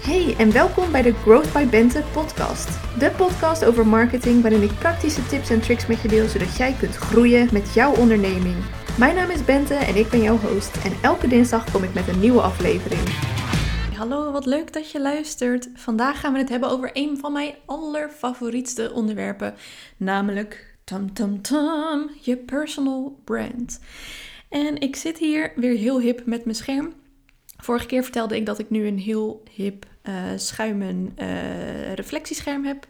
Hey en welkom bij de Growth by Bente podcast. De podcast over marketing waarin ik praktische tips en tricks met je deel zodat jij kunt groeien met jouw onderneming. Mijn naam is Bente en ik ben jouw host en elke dinsdag kom ik met een nieuwe aflevering. Hallo, wat leuk dat je luistert. Vandaag gaan we het hebben over een van mijn allerfavorietste onderwerpen, namelijk tam tam tam, je personal brand. En ik zit hier weer heel hip met mijn scherm. Vorige keer vertelde ik dat ik nu een heel hip uh, schuimen uh, reflectiescherm heb.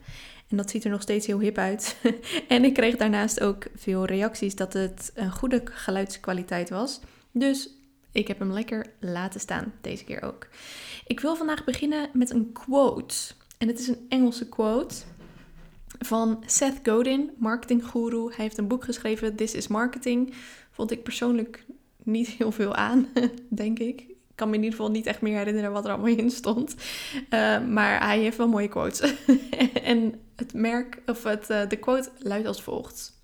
En dat ziet er nog steeds heel hip uit. en ik kreeg daarnaast ook veel reacties dat het een goede geluidskwaliteit was. Dus ik heb hem lekker laten staan, deze keer ook. Ik wil vandaag beginnen met een quote. En het is een Engelse quote van Seth Godin, marketinggoeroe. Hij heeft een boek geschreven, This is Marketing. Vond ik persoonlijk niet heel veel aan, denk ik. Kan me in ieder geval niet echt meer herinneren wat er allemaal in stond. Uh, maar hij heeft wel mooie quotes. en het merk, of het, uh, de quote luidt als volgt.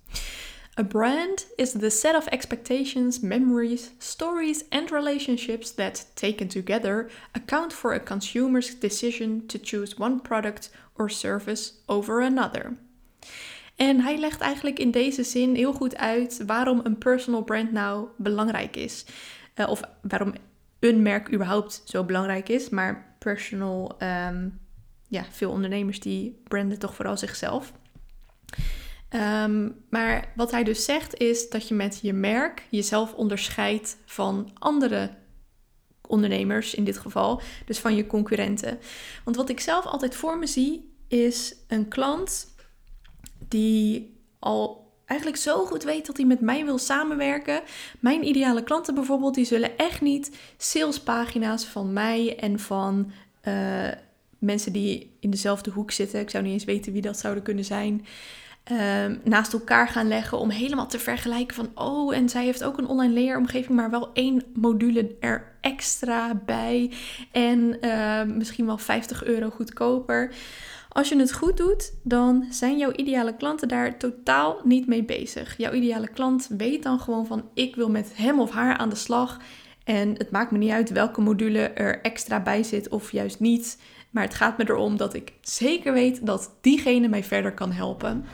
A brand is the set of expectations, memories, stories, and relationships that, taken together, account for a consumer's decision to choose one product or service over another. En hij legt eigenlijk in deze zin heel goed uit waarom een personal brand nou belangrijk is. Uh, of waarom een merk überhaupt zo belangrijk is. Maar personal, um, ja, veel ondernemers die branden toch vooral zichzelf. Um, maar wat hij dus zegt is dat je met je merk jezelf onderscheidt van andere ondernemers in dit geval, dus van je concurrenten. Want wat ik zelf altijd voor me zie is een klant die al eigenlijk zo goed weet dat hij met mij wil samenwerken. Mijn ideale klanten bijvoorbeeld, die zullen echt niet salespagina's van mij en van uh, mensen die in dezelfde hoek zitten. Ik zou niet eens weten wie dat zouden kunnen zijn. Uh, naast elkaar gaan leggen om helemaal te vergelijken van oh en zij heeft ook een online leeromgeving maar wel één module er extra bij en uh, misschien wel 50 euro goedkoper. Als je het goed doet, dan zijn jouw ideale klanten daar totaal niet mee bezig. Jouw ideale klant weet dan gewoon van ik wil met hem of haar aan de slag. En het maakt me niet uit welke module er extra bij zit of juist niet. Maar het gaat me erom dat ik zeker weet dat diegene mij verder kan helpen.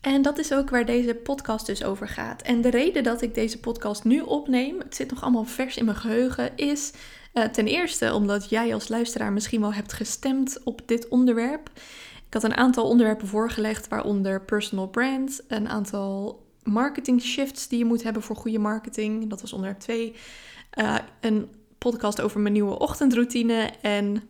En dat is ook waar deze podcast dus over gaat. En de reden dat ik deze podcast nu opneem, het zit nog allemaal vers in mijn geheugen, is uh, ten eerste omdat jij als luisteraar misschien wel hebt gestemd op dit onderwerp. Ik had een aantal onderwerpen voorgelegd, waaronder personal brand, een aantal marketing shifts die je moet hebben voor goede marketing. Dat was onderwerp 2. Uh, eh, een podcast over mijn nieuwe ochtendroutine en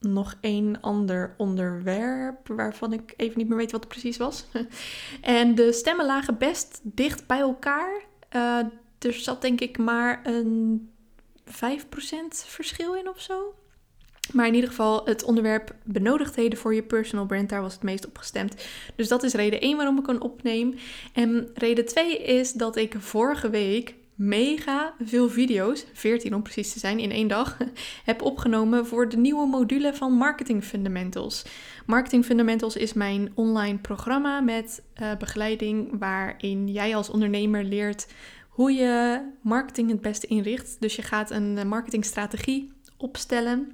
nog één ander onderwerp waarvan ik even niet meer weet wat het precies was. en de stemmen lagen best dicht bij elkaar. Uh, er zat denk ik maar een 5% verschil in of zo. Maar in ieder geval, het onderwerp benodigdheden voor je personal brand, daar was het meest op gestemd. Dus dat is reden 1 waarom ik een opneem. En reden 2 is dat ik vorige week mega veel video's, 14 om precies te zijn, in één dag, heb opgenomen voor de nieuwe module van Marketing Fundamentals. Marketing Fundamentals is mijn online programma met uh, begeleiding waarin jij als ondernemer leert hoe je marketing het beste inricht. Dus je gaat een eh, marketingstrategie opstellen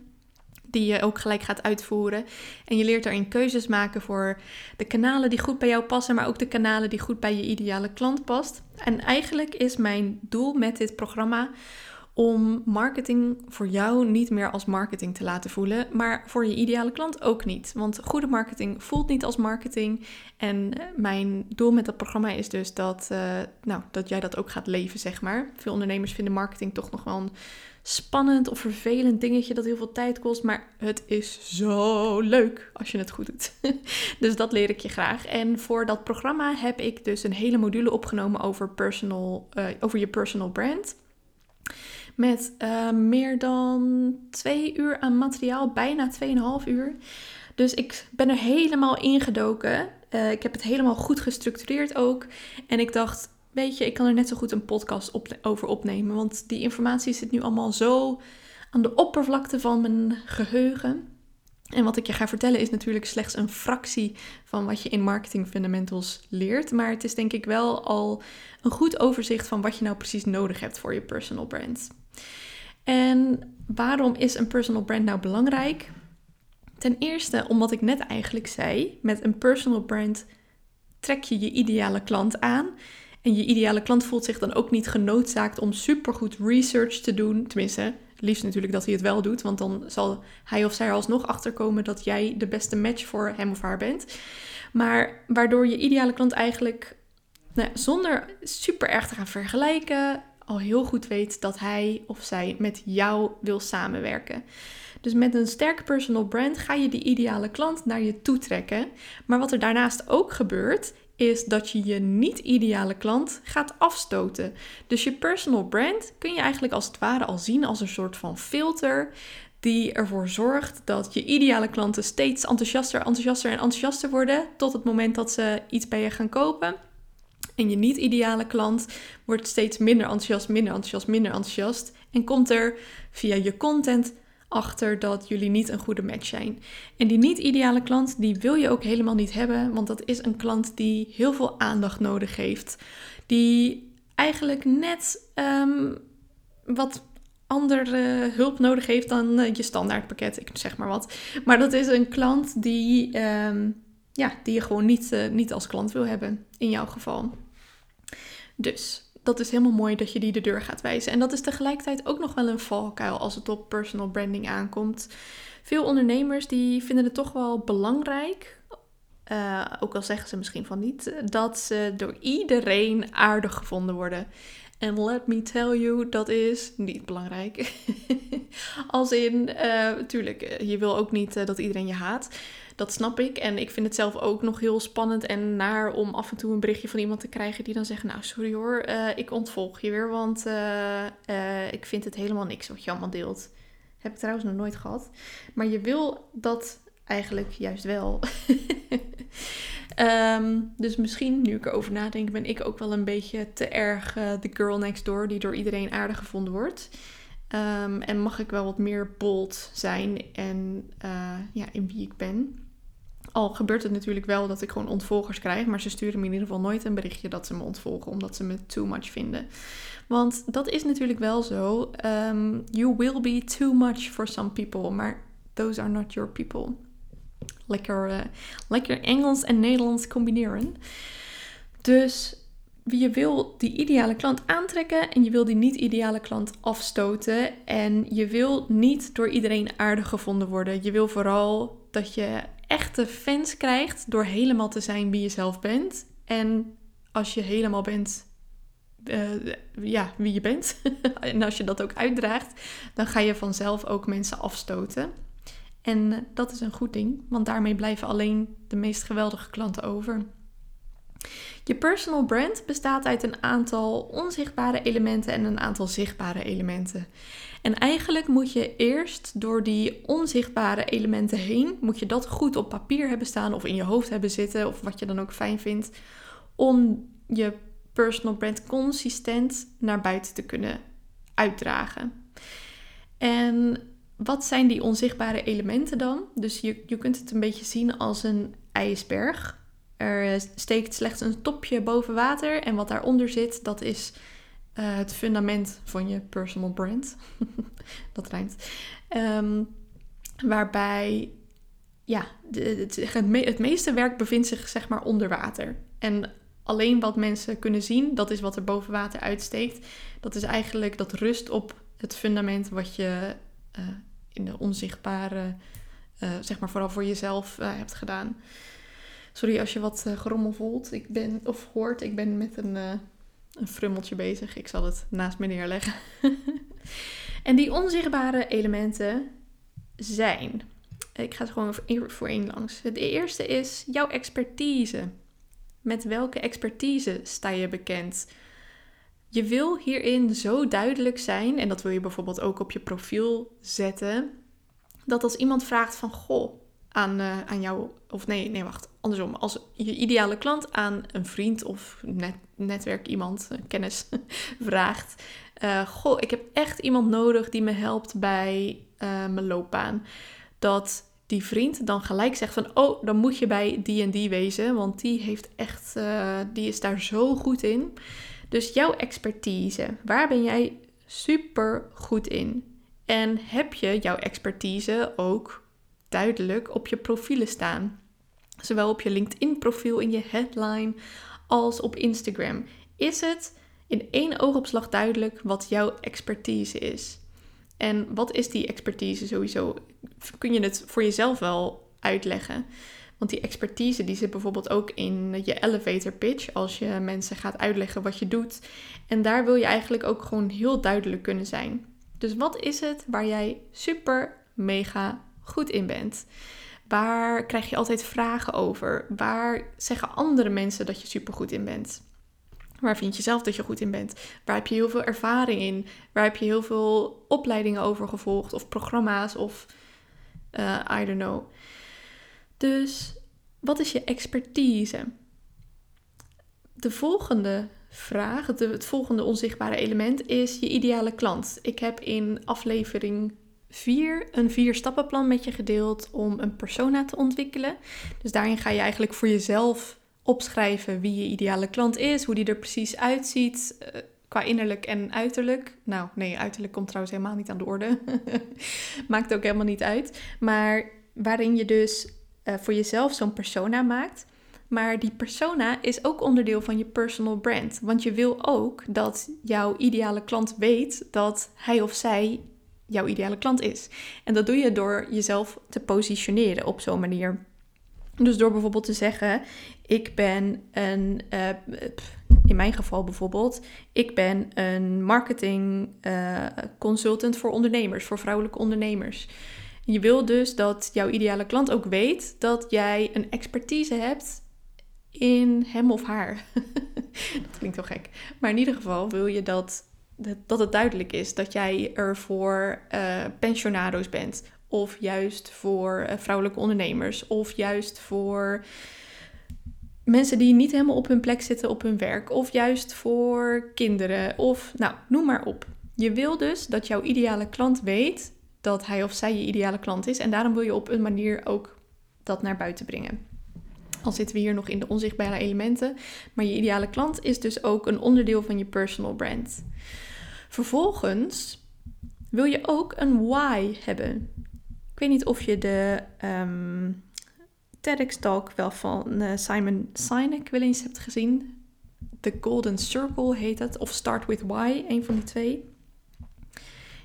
die je ook gelijk gaat uitvoeren. En je leert daarin keuzes maken voor de kanalen die goed bij jou passen, maar ook de kanalen die goed bij je ideale klant past. En eigenlijk is mijn doel met dit programma om marketing voor jou niet meer als marketing te laten voelen, maar voor je ideale klant ook niet. Want goede marketing voelt niet als marketing. En eh, mijn doel met dat programma is dus dat, uh, nou, dat jij dat ook gaat leven, zeg maar. Veel ondernemers vinden marketing toch nog wel een spannend of vervelend dingetje dat heel veel tijd kost. Maar het is zo leuk als je het goed doet. dus dat leer ik je graag. En voor dat programma heb ik dus een hele module opgenomen over, personal, uh, over je personal brand. Met uh, meer dan twee uur aan materiaal, bijna 2,5 uur. Dus ik ben er helemaal ingedoken. Uh, ik heb het helemaal goed gestructureerd ook. En ik dacht, weet je, ik kan er net zo goed een podcast over opnemen. Want die informatie zit nu allemaal zo aan de oppervlakte van mijn geheugen. En wat ik je ga vertellen is natuurlijk slechts een fractie van wat je in marketing fundamentals leert. Maar het is denk ik wel al een goed overzicht van wat je nou precies nodig hebt voor je personal brand. En waarom is een personal brand nou belangrijk? Ten eerste, omdat ik net eigenlijk zei, met een personal brand trek je je ideale klant aan. En je ideale klant voelt zich dan ook niet genoodzaakt om supergoed research te doen. Tenminste, liefst natuurlijk dat hij het wel doet, want dan zal hij of zij alsnog achterkomen dat jij de beste match voor hem of haar bent. Maar waardoor je ideale klant eigenlijk nou, zonder super erg te gaan vergelijken, al heel goed weet dat hij of zij met jou wil samenwerken. Dus met een sterke personal brand ga je die ideale klant naar je toe trekken. Maar wat er daarnaast ook gebeurt, is dat je je niet-ideale klant gaat afstoten. Dus je personal brand kun je eigenlijk als het ware al zien als een soort van filter die ervoor zorgt dat je ideale klanten steeds enthousiaster, enthousiaster en enthousiaster worden tot het moment dat ze iets bij je gaan kopen. En je niet-ideale klant wordt steeds minder enthousiast, minder enthousiast, minder enthousiast. En komt er via je content achter dat jullie niet een goede match zijn. En die niet-ideale klant, die wil je ook helemaal niet hebben, want dat is een klant die heel veel aandacht nodig heeft. Die eigenlijk net um, wat andere hulp nodig heeft dan uh, je standaardpakket, ik zeg maar wat. Maar dat is een klant die, um, ja, die je gewoon niet, uh, niet als klant wil hebben, in jouw geval. Dus dat is helemaal mooi dat je die de deur gaat wijzen. En dat is tegelijkertijd ook nog wel een valkuil als het op personal branding aankomt. Veel ondernemers die vinden het toch wel belangrijk, uh, ook al zeggen ze misschien van niet, dat ze door iedereen aardig gevonden worden. En let me tell you, dat is niet belangrijk. Als in, natuurlijk, uh, je wil ook niet dat iedereen je haat. Dat snap ik. En ik vind het zelf ook nog heel spannend en naar om af en toe een berichtje van iemand te krijgen die dan zegt: Nou, sorry hoor, uh, ik ontvolg je weer, want ik vind het helemaal niks wat je allemaal deelt. Heb ik trouwens nog nooit gehad. Maar je wil dat eigenlijk juist wel. Um, dus misschien, nu ik erover nadenk, ben ik ook wel een beetje te erg de girl next door die door iedereen aardig gevonden wordt. Um, en mag ik wel wat meer bold zijn en ja, in wie ik ben. Al gebeurt het natuurlijk wel dat ik gewoon ontvolgers krijg, maar ze sturen me in ieder geval nooit een berichtje dat ze me ontvolgen, omdat ze me too much vinden. Want dat is natuurlijk wel zo. Um, you will be too much for some people, maar those are not your people lekker, uh, lekker Engels en Nederlands combineren. Dus je wil die ideale klant aantrekken en je wil die niet-ideale klant afstoten. En je wil niet door iedereen aardig gevonden worden. Je wil vooral dat je echte fans krijgt door helemaal te zijn wie je zelf bent. En als je helemaal bent uh, ja, wie je bent. en als je dat ook uitdraagt, dan ga je vanzelf ook mensen afstoten. En eh, dat is een goed ding, want daarmee blijven alleen de meest geweldige klanten over. Je personal brand bestaat uit een aantal onzichtbare elementen en een aantal zichtbare elementen. En eigenlijk moet je eerst door die onzichtbare elementen heen, moet je dat goed op papier hebben staan of in je hoofd hebben zitten of wat je dan ook fijn vindt, om je personal brand consistent naar buiten te kunnen uitdragen. En wat zijn die onzichtbare elementen dan? Dus je, je kunt het een beetje zien als een ijsberg. Er steekt slechts een topje boven water en wat daaronder zit, dat is uh, het fundament van je personal brand. dat rijmt. Um, waarbij ja, het, meeste werk bevindt zich zeg maar onder water. En alleen wat mensen kunnen zien, dat is wat er boven water uitsteekt. Dat is eigenlijk dat rust op het fundament wat je uh, in de onzichtbare, uh, zeg maar vooral voor jezelf hebt gedaan. Sorry als je wat gerommel voelt ik ben, of hoort. Ik ben met een, een frummeltje bezig. Ik zal het naast me neerleggen. en die onzichtbare elementen zijn. Ik ga het gewoon voor één langs. Het eerste is jouw expertise. Met welke expertise sta je bekend? Je wil hierin zo duidelijk zijn, en dat wil je bijvoorbeeld ook op je profiel zetten, dat als iemand vraagt van goh, aan, uh, aan jou, of nee, nee, wacht, andersom. Als je ideale klant aan een vriend of net, netwerk iemand, kennis, vraagt: uh, Goh, ik heb echt iemand nodig die me helpt bij uh, mijn loopbaan. Dat die vriend dan gelijk zegt van, oh, dan moet je bij die en die wezen, want die heeft echt, die is daar zo goed in. Dus jouw expertise, waar ben jij super goed in? En heb je jouw expertise ook duidelijk op je profielen staan. Zowel op je LinkedIn-profiel, in je headline, als op Instagram. Is het in één oogopslag duidelijk wat jouw expertise is? En wat is die expertise sowieso? Kun je het voor jezelf wel uitleggen? Want die expertise die zit bijvoorbeeld ook in je elevator pitch als je mensen gaat uitleggen wat je doet. En daar wil je eigenlijk ook gewoon heel duidelijk kunnen zijn. Dus wat is het waar jij super mega goed in bent? Waar krijg je altijd vragen over? Waar zeggen andere mensen dat je super goed in bent? Waar vind je zelf dat je goed in bent? Waar heb je heel veel ervaring in? Waar heb je heel veel opleidingen over gevolgd? Of programma's of uh, I don't know. Dus wat is je expertise? De volgende vraag, het volgende onzichtbare element is je ideale klant. Ik heb in aflevering 4 een vier stappenplan met je gedeeld om een persona te ontwikkelen. Dus daarin ga je eigenlijk voor jezelf opschrijven wie je ideale klant is, hoe die er precies uitziet. Uh, qua innerlijk en uiterlijk. Nou, nee, uiterlijk komt trouwens helemaal niet aan de orde. Maakt ook helemaal niet uit. Maar waarin je dus uh, voor jezelf zo'n persona maakt. Maar die persona is ook onderdeel van je personal brand. Want je wil ook dat jouw ideale klant weet dat hij of zij jouw ideale klant is. En dat doe je door jezelf te positioneren op zo'n manier. Dus door bijvoorbeeld te zeggen: Ik ben een, uh, in mijn geval bijvoorbeeld, ik ben een marketing uh, consultant voor ondernemers, voor vrouwelijke ondernemers. Je wil dus dat jouw ideale klant ook weet dat jij een expertise hebt in hem of haar. dat klinkt wel gek. Maar in ieder geval wil je dat, dat het duidelijk is dat jij er voor uh, pensionado's bent. Of juist voor uh, vrouwelijke ondernemers. Of juist voor mensen die niet helemaal op hun plek zitten op hun werk. Of juist voor kinderen. Of nou, noem maar op. Je wil dus dat jouw ideale klant weet dat hij of zij je ideale klant is. En daarom wil je op een manier ook dat naar buiten brengen. Al zitten we hier nog in de onzichtbare elementen. Maar je ideale klant is dus ook een onderdeel van je personal brand. Vervolgens wil je ook een why hebben. Ik weet niet of je de um, TEDx-talk wel van uh, Simon Sinek wel eens hebt gezien. The Golden Circle heet het. Of Start with Why, een van die twee.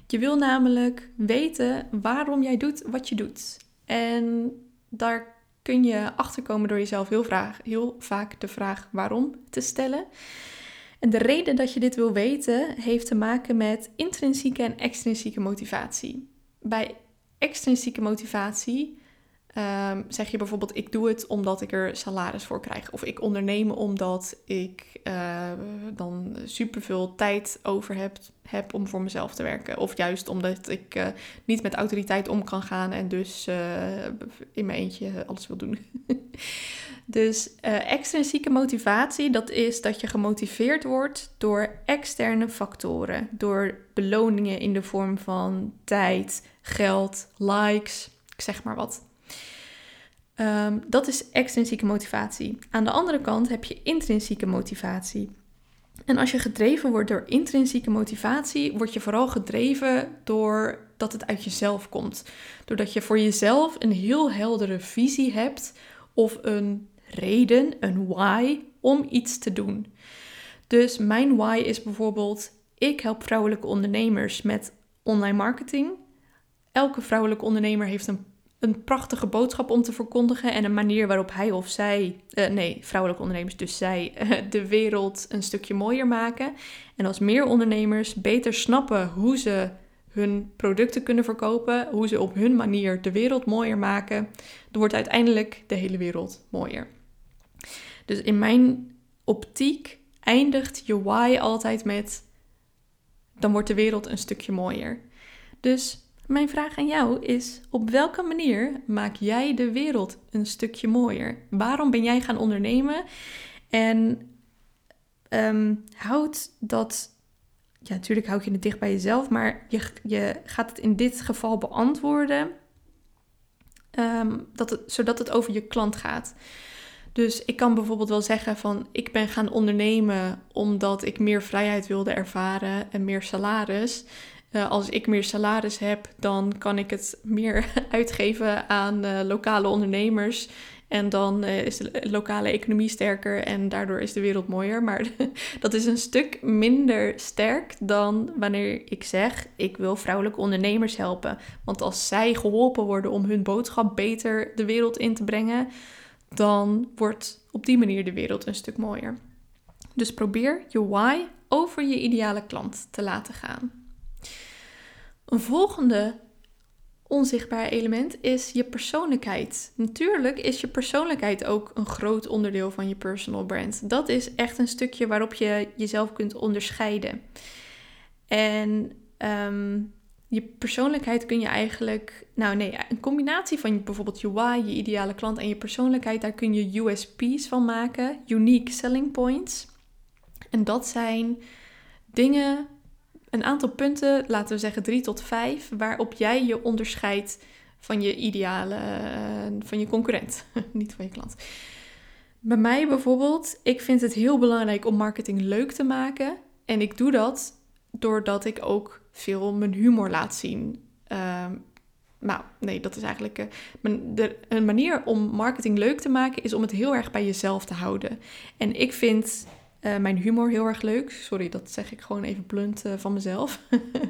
Je wil namelijk weten waarom jij doet wat je doet. En daar kun je achterkomen door jezelf heel, heel vaak de vraag waarom te stellen. En de reden dat je dit wil weten heeft te maken met intrinsieke en extrinsieke motivatie. Bij extrinsieke motivatie Um, zeg je bijvoorbeeld, ik doe het omdat ik er salaris voor krijg. Of ik onderneem omdat ik uh, dan superveel tijd over heb, heb om voor mezelf te werken. Of juist omdat ik uh, niet met autoriteit om kan gaan en dus uh, in mijn eentje alles wil doen. dus extrinsieke motivatie, dat is dat je gemotiveerd wordt door externe factoren. Door beloningen in de vorm van tijd, geld, likes, ik zeg maar wat. Um, dat is extrinsieke motivatie. Aan de andere kant heb je intrinsieke motivatie. En als je gedreven wordt door intrinsieke motivatie, word je vooral gedreven door dat het uit jezelf komt. Doordat je voor jezelf een heel heldere visie hebt of een reden, een why, om iets te doen. Dus mijn why is bijvoorbeeld: ik help vrouwelijke ondernemers met online marketing. Elke vrouwelijke ondernemer heeft een een prachtige boodschap om te verkondigen en een manier waarop hij of zij, uh, nee, vrouwelijke ondernemers, dus zij, uh, de wereld een stukje mooier maken. En als meer ondernemers beter snappen hoe ze hun producten kunnen verkopen, hoe ze op hun manier de wereld mooier maken, dan wordt uiteindelijk de hele wereld mooier. Dus in mijn optiek eindigt je why altijd met dan wordt de wereld een stukje mooier. Dus mijn vraag aan jou is: op welke manier maak jij de wereld een stukje mooier? Waarom ben jij gaan ondernemen? En um, houd dat. Ja, natuurlijk houd je het dicht bij jezelf, maar je, je gaat het in dit geval beantwoorden. Ehm, dat zodat het over je klant gaat. Dus ik kan bijvoorbeeld wel zeggen van ik ben gaan ondernemen omdat ik meer vrijheid wilde ervaren en meer salaris. Uh, als ik meer salaris heb, dan kan ik het meer uitgeven aan uh, lokale ondernemers. En dan uh, is de lokale economie sterker en daardoor is de wereld mooier. Maar dat is een stuk minder sterk dan wanneer ik zeg: ik wil vrouwelijke ondernemers helpen. Want als zij geholpen worden om hun boodschap beter de wereld in te brengen, dan wordt op die manier de wereld een stuk mooier. Dus probeer je why over je ideale klant te laten gaan. Een volgende onzichtbaar element is je persoonlijkheid. Natuurlijk is je persoonlijkheid ook een groot onderdeel van je personal brand. Dat is echt een stukje waarop je jezelf kunt onderscheiden. En ehm, je persoonlijkheid kun je eigenlijk, nou nee, een combinatie van bijvoorbeeld je why, je ideale klant en je persoonlijkheid, daar kun je USP's van maken, unique selling points. En dat zijn dingen een aantal punten, laten we zeggen drie tot vijf, waarop jij je onderscheidt van je ideale, uh, van je concurrent, niet van je klant. Bij mij bijvoorbeeld, ik vind het heel belangrijk om marketing leuk te maken. En ik doe dat doordat ik ook veel mijn humor laat zien. Uh, nou, nee, dat is eigenlijk de, een manier om marketing leuk te maken, is om het heel erg bij jezelf te houden. En ik vind uh, mijn humor heel erg leuk. Sorry, dat zeg ik gewoon even blunt uh, van mezelf.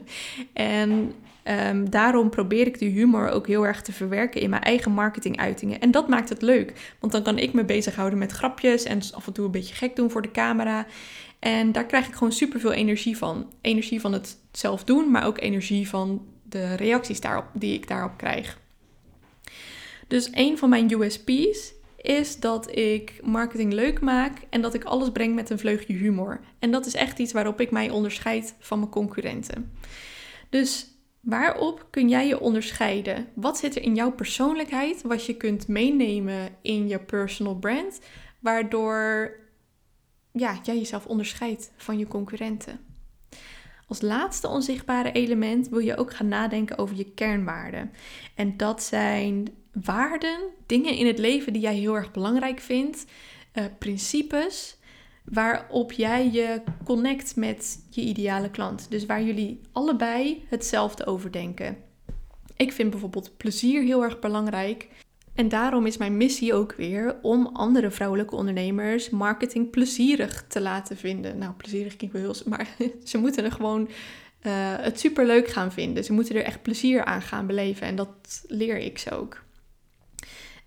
en um, daarom probeer ik die humor ook heel erg te verwerken in mijn eigen marketinguitingen. En dat maakt het leuk, want dan kan ik me bezighouden met grapjes en af en toe een beetje gek doen voor de camera. En daar krijg ik gewoon super veel energie van. Energie van het zelf doen, maar ook energie van de reacties daarop, die ik daarop krijg. Dus een van mijn USP's is dat ik marketing leuk maak en dat ik alles breng met een vleugje humor. En dat is echt iets waarop ik mij onderscheid van mijn concurrenten. Dus waarop kun jij je onderscheiden? Wat zit er in jouw persoonlijkheid wat je kunt meenemen in je personal brand, waardoor ja, jij jezelf onderscheidt van je concurrenten? Als laatste onzichtbare element wil je ook gaan nadenken over je kernwaarden. En dat zijn waarden, dingen in het leven die jij heel erg belangrijk vindt, uh, principes waarop jij je connect met je ideale klant. Dus waar jullie allebei hetzelfde over denken. Ik vind bijvoorbeeld plezier heel erg belangrijk. En daarom is mijn missie ook weer om andere vrouwelijke ondernemers marketing plezierig te laten vinden. Nou, plezierig klinkt wel heel... Maar ze moeten er gewoon uh, het superleuk gaan vinden. Ze moeten er echt plezier aan gaan beleven. En dat leer ik ze ook.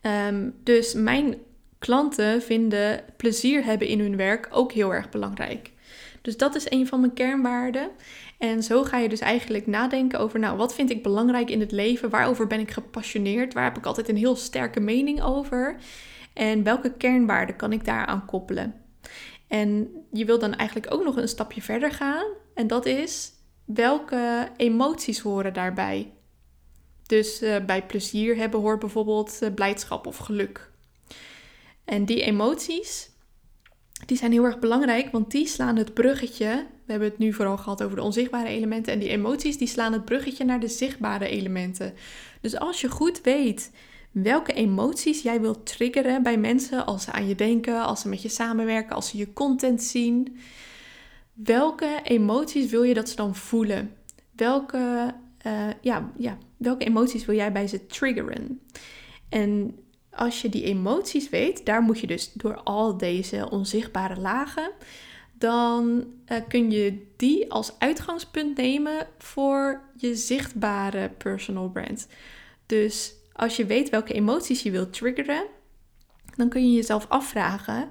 Um, dus mijn klanten vinden plezier hebben in hun werk ook heel erg belangrijk. Dus dat is een van mijn kernwaarden. En zo ga je dus eigenlijk nadenken over, nou, wat vind ik belangrijk in het leven? Waarover ben ik gepassioneerd? Waar heb ik altijd een heel sterke mening over? En welke kernwaarden kan ik daaraan koppelen? En je wil dan eigenlijk ook nog een stapje verder gaan. En dat is, welke emoties horen daarbij? Dus uh, bij plezier hebben hoort bijvoorbeeld uh, blijdschap of geluk. En die emoties, die zijn heel erg belangrijk, want die slaan het bruggetje. We hebben het nu vooral gehad over de onzichtbare elementen. En die emoties, die slaan het bruggetje naar de zichtbare elementen. Dus als je goed weet welke emoties jij wilt triggeren bij mensen als ze aan je denken, als ze met je samenwerken, als ze je content zien. Welke emoties wil je dat ze dan voelen? Welke uh, ja, ja, welke emoties wil jij bij ze triggeren? En als je die emoties weet, daar moet je dus door al deze onzichtbare lagen, dan uh, kun je die als uitgangspunt nemen voor je zichtbare personal brand. Dus als je weet welke emoties je wilt triggeren, dan kun je jezelf afvragen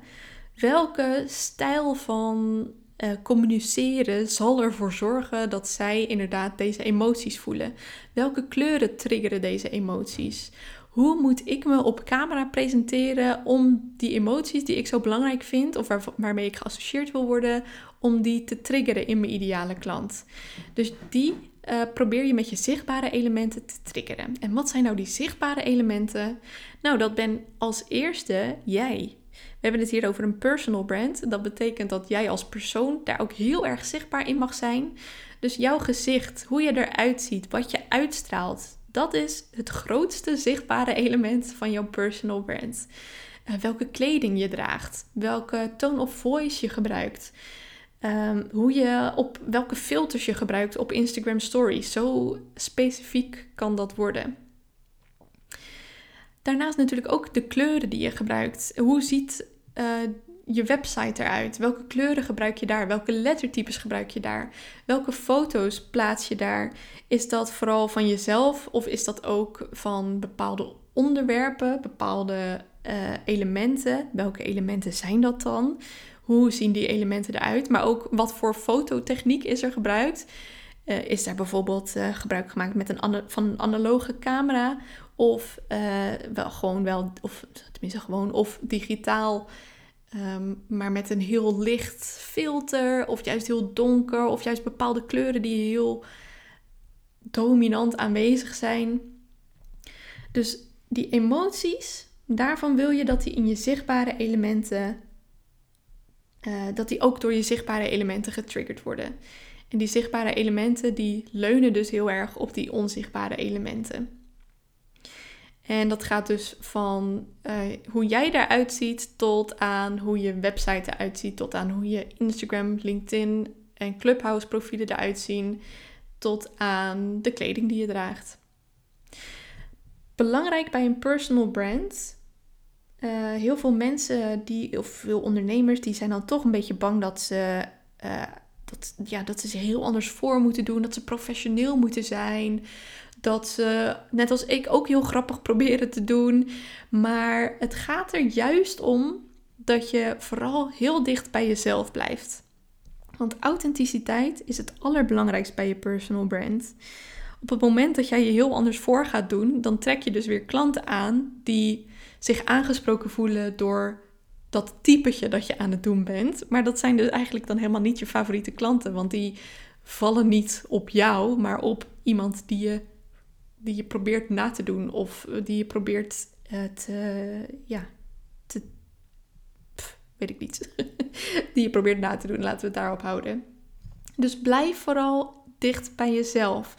welke stijl van uh, communiceren zal ervoor zorgen dat zij inderdaad deze emoties voelen. Welke kleuren triggeren deze emoties? Hoe moet ik me op camera presenteren om die emoties die ik zo belangrijk vind of waar, waarmee ik geassocieerd wil worden, om die te triggeren in mijn ideale klant? Dus die uh, probeer je met je zichtbare elementen te triggeren. En wat zijn nou die zichtbare elementen? Nou, dat ben als eerste jij. We hebben het hier over een personal brand. Dat betekent dat jij als persoon daar ook heel erg zichtbaar in mag zijn. Dus jouw gezicht, hoe je eruit ziet, wat je uitstraalt, dat is het grootste zichtbare element van jouw personal brand. Uh, welke kleding je draagt, welke tone of voice je gebruikt. Ehm, hoe je op welke filters je gebruikt op Instagram Stories. Zo specifiek kan dat worden. Daarnaast natuurlijk ook de kleuren die je gebruikt. Hoe ziet uh, je website eruit? Welke kleuren gebruik je daar? Welke lettertypes gebruik je daar? Welke foto's plaats je daar? Is dat vooral van jezelf of is dat ook van bepaalde onderwerpen, bepaalde uh, elementen? Welke elementen zijn dat dan? Hoe zien die elementen eruit? Maar ook wat voor fototechniek is er gebruikt? Uh, is er bijvoorbeeld uh, gebruik gemaakt met een van een analoge camera? Of wel gewoon wel, of tenminste gewoon, of digitaal Ehm, maar met een heel licht filter, of juist heel donker, of juist bepaalde kleuren die heel dominant aanwezig zijn. Dus die emoties, daarvan wil je dat die in je zichtbare elementen, uh, dat die ook door je zichtbare elementen getriggerd worden. En die zichtbare elementen die leunen dus heel erg op die onzichtbare elementen. En dat gaat dus van uh, hoe jij eruit ziet tot aan hoe je website eruit ziet, tot aan hoe je Instagram, LinkedIn en Clubhouse profielen eruit zien, tot aan de kleding die je draagt. Belangrijk bij een personal brand. Uh, heel veel mensen die, of veel ondernemers, die zijn dan toch een beetje bang dat ze, uh, dat, ja, dat ze zich heel anders voor moeten doen, dat ze professioneel moeten zijn dat ze, net als ik, ook heel grappig proberen te doen. Maar het gaat er juist om dat je vooral heel dicht bij jezelf blijft. Want authenticiteit is het allerbelangrijkste bij je personal brand. Op het moment dat jij je heel anders voor gaat doen, dan trek je dus weer klanten aan die zich aangesproken voelen door dat typetje dat je aan het doen bent. Maar dat zijn dus eigenlijk dan helemaal niet je favoriete klanten, want die vallen niet op jou, maar op iemand die je die je probeert na te doen of eh, die je probeert uh, te, ja, te, weet ik niet, die je probeert na te doen, laten we het daarop houden. Dus blijf vooral dicht bij jezelf.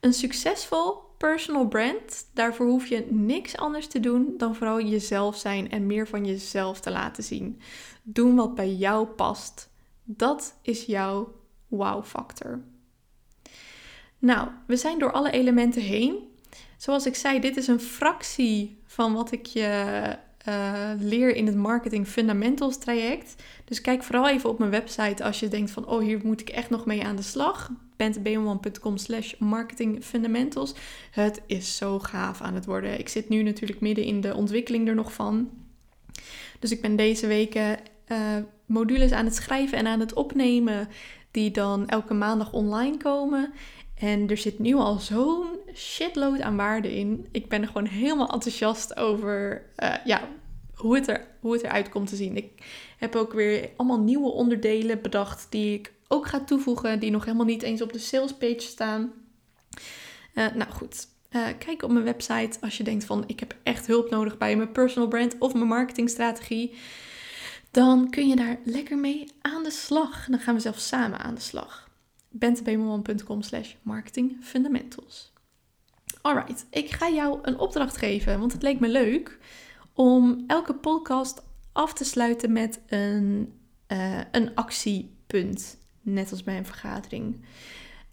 Een succesvol personal brand, daarvoor hoef je niks anders te doen dan vooral jezelf zijn en meer van jezelf te laten zien. Doen wat bij jou past. Dat is jouw wow-factor. Nou, we zijn door alle elementen heen. Zoals ik zei, dit is een fractie van wat ik je uh, leer in het Marketing Fundamentals traject. Dus kijk vooral even op mijn website als je denkt van, oh hier moet ik echt nog mee aan de slag. bentebeeman.com slash marketingfundamentals. Het is zo gaaf aan het worden. Ik zit nu natuurlijk midden in de ontwikkeling er nog van. Dus ik ben deze weken uh, modules aan het schrijven en aan het opnemen die dan elke maandag online komen. En er zit nu al zo'n shitload aan waarde in. Ik ben er gewoon helemaal enthousiast over uh, ja, hoe, het er, hoe het eruit komt te zien. Ik heb ook weer allemaal nieuwe onderdelen bedacht die ik ook ga toevoegen, die nog helemaal niet eens op de sales page staan. Uh, nou goed, uh, kijk op mijn website als je denkt van ik heb echt hulp nodig bij mijn personal brand of mijn marketingstrategie. Dan kun je daar lekker mee aan de slag. Dan gaan we zelfs samen aan de slag bentebemelman.com slash marketingfundamentals. Alright, ik ga jou een opdracht geven, want het leek me leuk om elke podcast af te sluiten met een, uh, een actiepunt, net als bij een vergadering.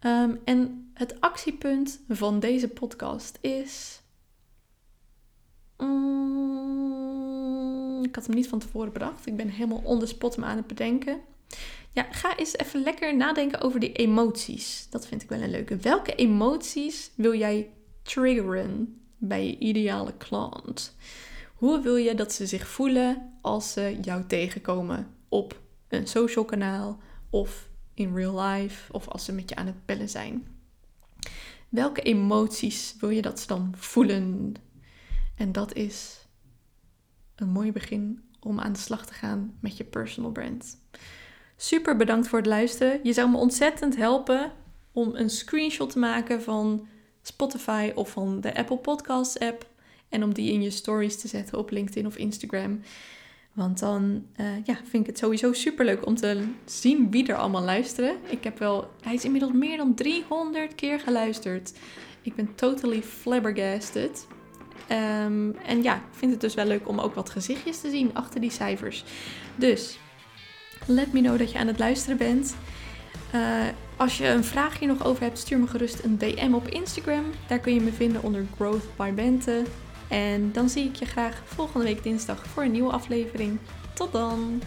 Um, en het actiepunt van deze podcast is. Um, ik had hem niet van tevoren bedacht. Ik ben helemaal on spot me aan het bedenken. Ja, ga eens even lekker nadenken over die emoties. Dat vind ik wel een leuke. Welke emoties wil jij triggeren bij je ideale klant? Hoe wil je dat ze zich voelen als ze jou tegenkomen op een social kanaal of in real life of als ze met je aan het bellen zijn? Welke emoties wil je dat ze dan voelen? En dat is een mooi begin om aan de slag te gaan met je personal brand. Super bedankt voor het luisteren. Je zou me ontzettend helpen om een screenshot te maken van Spotify of van de Apple Podcasts app. En om die in je stories te zetten op LinkedIn of Instagram. Want dan uh, ja, vind ik het sowieso super leuk om te zien wie er allemaal luisteren. Ik heb wel, hij is inmiddels meer dan 300 keer geluisterd. Ik ben totally flabbergasted. Um, en ja, ik vind het dus wel leuk om ook wat gezichtjes te zien achter die cijfers. Dus Let me know dat je aan het luisteren bent. Uh, als je een vraag hier nog over hebt, stuur me gerust een DM op Instagram. Daar kun je me vinden onder Growth by Bente. En dan zie ik je graag volgende week dinsdag voor een nieuwe aflevering. Tot dan!